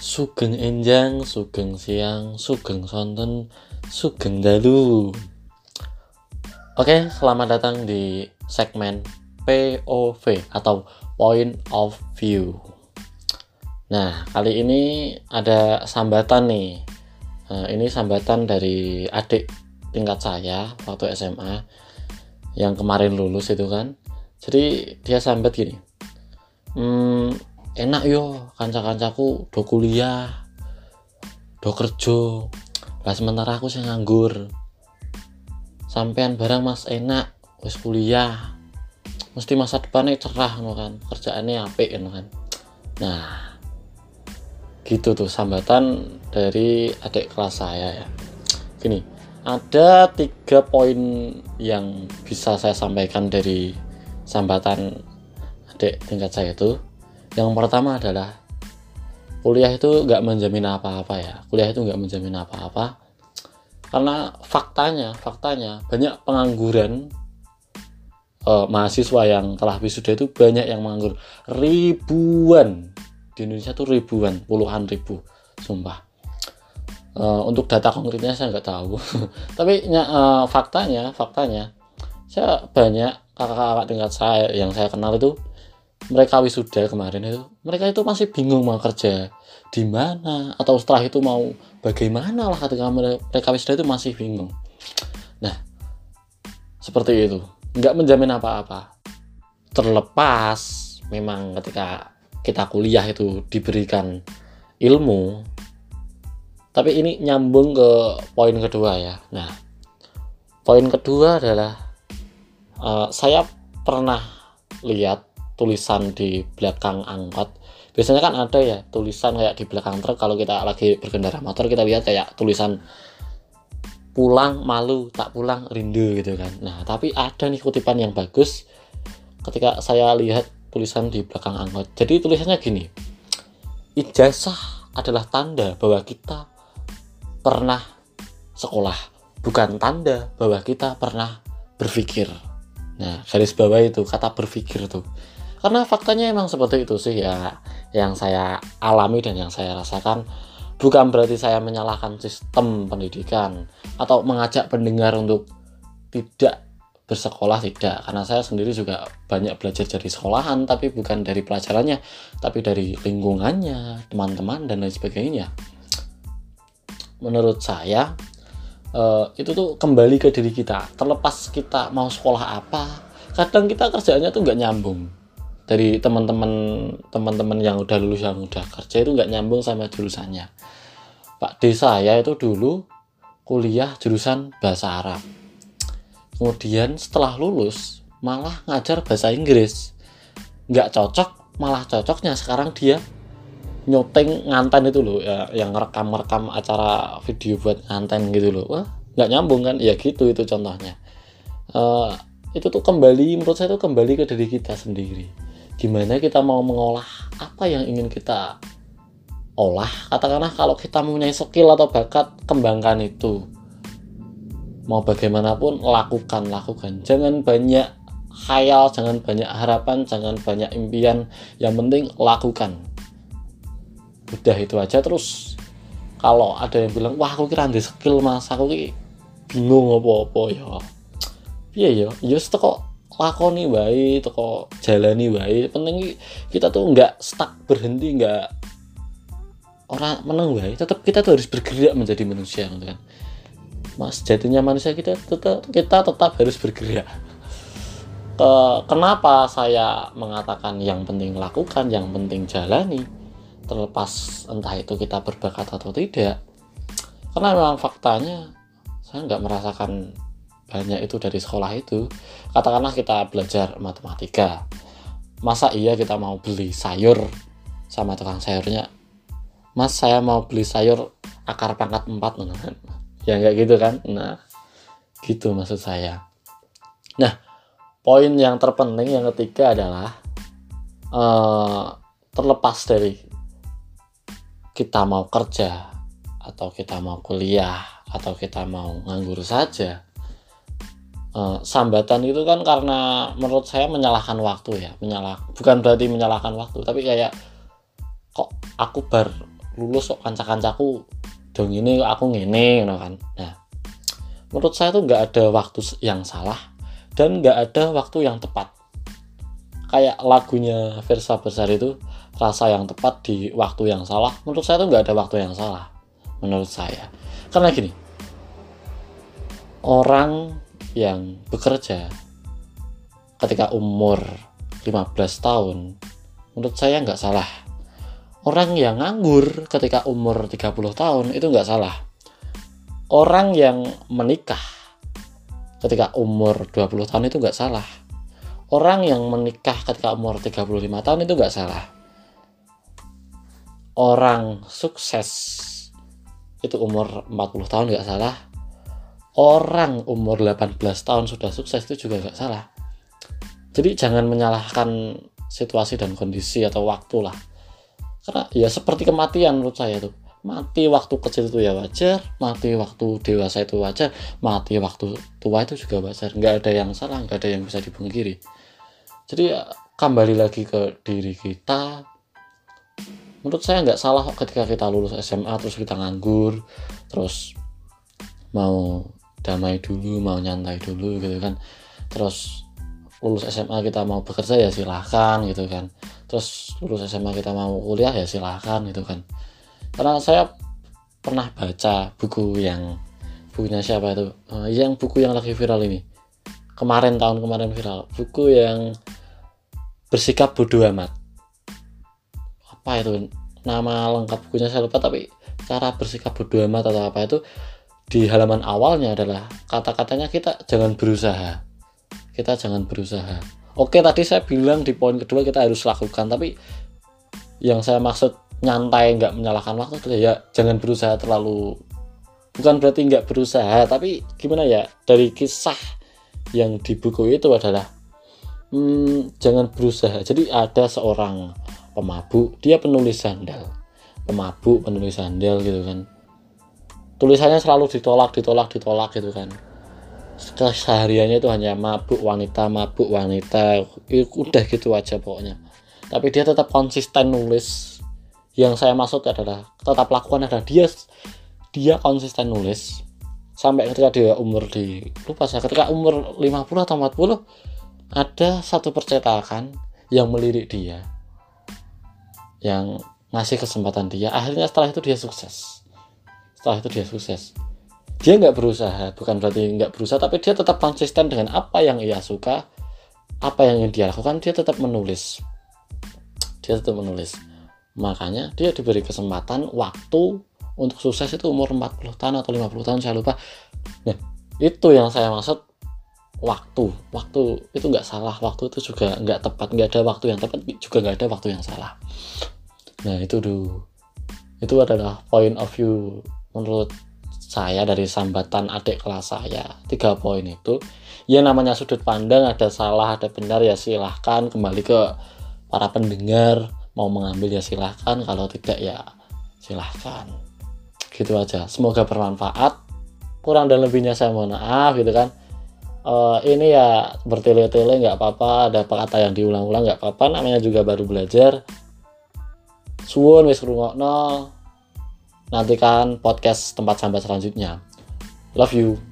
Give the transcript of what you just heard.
Sugeng enjang, sugeng siang, sugeng sonten, sugeng dalu. Oke, selamat datang di segmen POV atau Point of View. Nah, kali ini ada sambatan nih. Nah, ini sambatan dari adik tingkat saya waktu SMA yang kemarin lulus itu kan. Jadi dia sambat gini. Hmm, enak yo kanca-kancaku do kuliah do kerja. Lah sementara aku sih nganggur. Sampean barang mas enak wis kuliah. Mesti masa depannya cerah no kan. Kerjaannya apik no kan. Nah gitu tuh sambatan dari adik kelas saya ya. Gini ada tiga poin yang bisa saya sampaikan dari sambatan adik tingkat saya itu yang pertama adalah kuliah itu nggak menjamin apa-apa ya. Kuliah itu nggak menjamin apa-apa. Karena faktanya faktanya banyak pengangguran eh, mahasiswa yang telah wisuda itu banyak yang menganggur. Ribuan. Di Indonesia tuh ribuan puluhan ribu sumpah. Eh, untuk data konkretnya saya nggak tahu. Tapi eh, faktanya faktanya saya banyak kakak-kakak tingkat saya yang saya kenal itu mereka wisuda kemarin itu mereka itu masih bingung mau kerja di mana atau setelah itu mau bagaimana lah ketika mereka wisuda itu masih bingung. Nah seperti itu. Nggak menjamin apa-apa. Terlepas memang ketika kita kuliah itu diberikan ilmu tapi ini nyambung ke poin kedua ya. Nah poin kedua adalah uh, saya pernah lihat tulisan di belakang angkot. Biasanya kan ada ya tulisan kayak di belakang truk kalau kita lagi berkendara motor kita lihat kayak tulisan pulang malu tak pulang rindu gitu kan. Nah tapi ada nih kutipan yang bagus ketika saya lihat tulisan di belakang angkot. Jadi tulisannya gini ijazah adalah tanda bahwa kita pernah sekolah bukan tanda bahwa kita pernah berpikir. Nah garis bawah itu kata berpikir tuh karena faktanya emang seperti itu sih ya yang saya alami dan yang saya rasakan. Bukan berarti saya menyalahkan sistem pendidikan atau mengajak pendengar untuk tidak bersekolah tidak. Karena saya sendiri juga banyak belajar dari sekolahan tapi bukan dari pelajarannya tapi dari lingkungannya teman-teman dan lain sebagainya. Menurut saya eh, itu tuh kembali ke diri kita. Terlepas kita mau sekolah apa kadang kita kerjaannya tuh nggak nyambung dari teman-teman teman-teman yang udah lulus yang udah kerja itu nggak nyambung sama jurusannya. Pak D saya itu dulu kuliah jurusan bahasa Arab. Kemudian setelah lulus malah ngajar bahasa Inggris. Nggak cocok malah cocoknya sekarang dia nyoteng nganten itu loh ya, yang rekam-rekam acara video buat nganten gitu loh. Wah nggak nyambung kan? Ya gitu itu contohnya. Uh, itu tuh kembali menurut saya itu kembali ke diri kita sendiri gimana kita mau mengolah apa yang ingin kita olah? Katakanlah kalau kita mempunyai skill atau bakat kembangkan itu. Mau bagaimanapun lakukan lakukan. Jangan banyak khayal jangan banyak harapan jangan banyak impian. Yang penting lakukan. Udah itu aja. Terus kalau ada yang bilang wah aku kira ada skill mas. Aku ki bingung apa-apa ya. Iya ya ya kok lakoni baik toko jalani baik penting kita tuh nggak stuck berhenti nggak orang menang baik tetap kita tuh harus bergerak menjadi manusia gitu kan. Mas jadinya manusia kita tetap kita tetap harus bergerak. Ke, kenapa saya mengatakan yang penting lakukan yang penting jalani terlepas entah itu kita berbakat atau tidak. Karena memang faktanya saya nggak merasakan banyak itu dari sekolah itu katakanlah kita belajar matematika masa iya kita mau beli sayur sama tukang sayurnya? Mas saya mau beli sayur akar pangkat 4 nah, ya nggak gitu kan? Nah gitu maksud saya. Nah poin yang terpenting yang ketiga adalah uh, terlepas dari kita mau kerja atau kita mau kuliah atau kita mau nganggur saja uh, sambatan itu kan karena menurut saya menyalahkan waktu ya menyalah bukan berarti menyalahkan waktu tapi kayak kok aku bar lulus kok kanca-kancaku dong ini aku ngene gitu kan. Nah menurut saya tuh nggak ada waktu yang salah dan nggak ada waktu yang tepat. Kayak lagunya Versa Besar itu rasa yang tepat di waktu yang salah menurut saya tuh nggak ada waktu yang salah menurut saya. Karena gini orang yang bekerja ketika umur 15 tahun menurut saya nggak salah. Orang yang nganggur ketika umur 30 tahun itu nggak salah. Orang yang menikah ketika umur 20 tahun itu nggak salah. Orang yang menikah ketika umur 35 tahun itu nggak salah. Orang sukses itu umur 40 tahun nggak salah orang umur 18 tahun sudah sukses itu juga nggak salah. Jadi jangan menyalahkan situasi dan kondisi atau waktu lah. Karena ya seperti kematian menurut saya tuh mati waktu kecil itu ya wajar mati waktu dewasa itu wajar mati waktu tua itu juga wajar. Nggak ada yang salah nggak ada yang bisa dipungkiri. Jadi ya, kembali lagi ke diri kita. Menurut saya nggak salah ketika kita lulus SMA terus kita nganggur terus mau damai dulu mau nyantai dulu gitu kan. Terus lulus SMA kita mau bekerja ya silahkan gitu kan. Terus lulus SMA kita mau kuliah ya silahkan gitu kan. Karena saya pernah baca buku yang bukunya siapa itu? Uh, yang buku yang lagi viral ini. Kemarin tahun kemarin viral. Buku yang bersikap bodoh amat. Apa itu? Nama lengkap bukunya saya lupa tapi cara bersikap bodoh amat atau apa itu di halaman awalnya adalah kata-katanya kita jangan berusaha. Kita jangan berusaha. Oke tadi saya bilang di poin kedua kita harus lakukan tapi yang saya maksud nyantai nggak menyalahkan waktu itu ya jangan berusaha terlalu bukan berarti nggak berusaha tapi gimana ya dari kisah yang di buku itu adalah hmm, jangan berusaha. Jadi ada seorang pemabuk dia penulis sandal. Pemabuk penulis sandal gitu kan tulisannya selalu ditolak ditolak ditolak gitu kan. Sehariannya itu hanya mabuk wanita mabuk wanita. Udah gitu aja pokoknya. Tapi dia tetap konsisten nulis. Yang saya maksud adalah tetap lakukan adalah dia dia konsisten nulis. Sampai ketika dia umur di lupa saya ketika umur 50 atau 40 ada satu percetakan yang melirik dia. Yang ngasih kesempatan dia. Akhirnya setelah itu dia sukses setelah itu dia sukses. Dia nggak berusaha bukan berarti nggak berusaha tapi dia tetap konsisten dengan apa yang ia suka apa yang dia lakukan dia tetap menulis. Dia tetap menulis. Makanya dia diberi kesempatan waktu untuk sukses itu umur 40 tahun atau 50 tahun saya lupa. Nah itu yang saya maksud waktu. Waktu itu nggak salah waktu itu juga nggak tepat nggak ada waktu yang tepat juga nggak ada waktu yang salah. Nah itu dulu. Itu adalah point of view menurut saya dari sambatan adik kelas saya tiga poin itu ya namanya sudut pandang ada salah ada benar ya silahkan kembali ke para pendengar mau mengambil ya silahkan kalau tidak ya silahkan. Gitu aja semoga bermanfaat. Kurang dan lebihnya saya mohon maaf gitu kan. Uh, ini ya bertele-tele nggak apa-apa ada kata yang diulang-ulang nggak apa-apa namanya juga baru belajar. Suwun wis rungokno nantikan podcast tempat sambat selanjutnya. Love you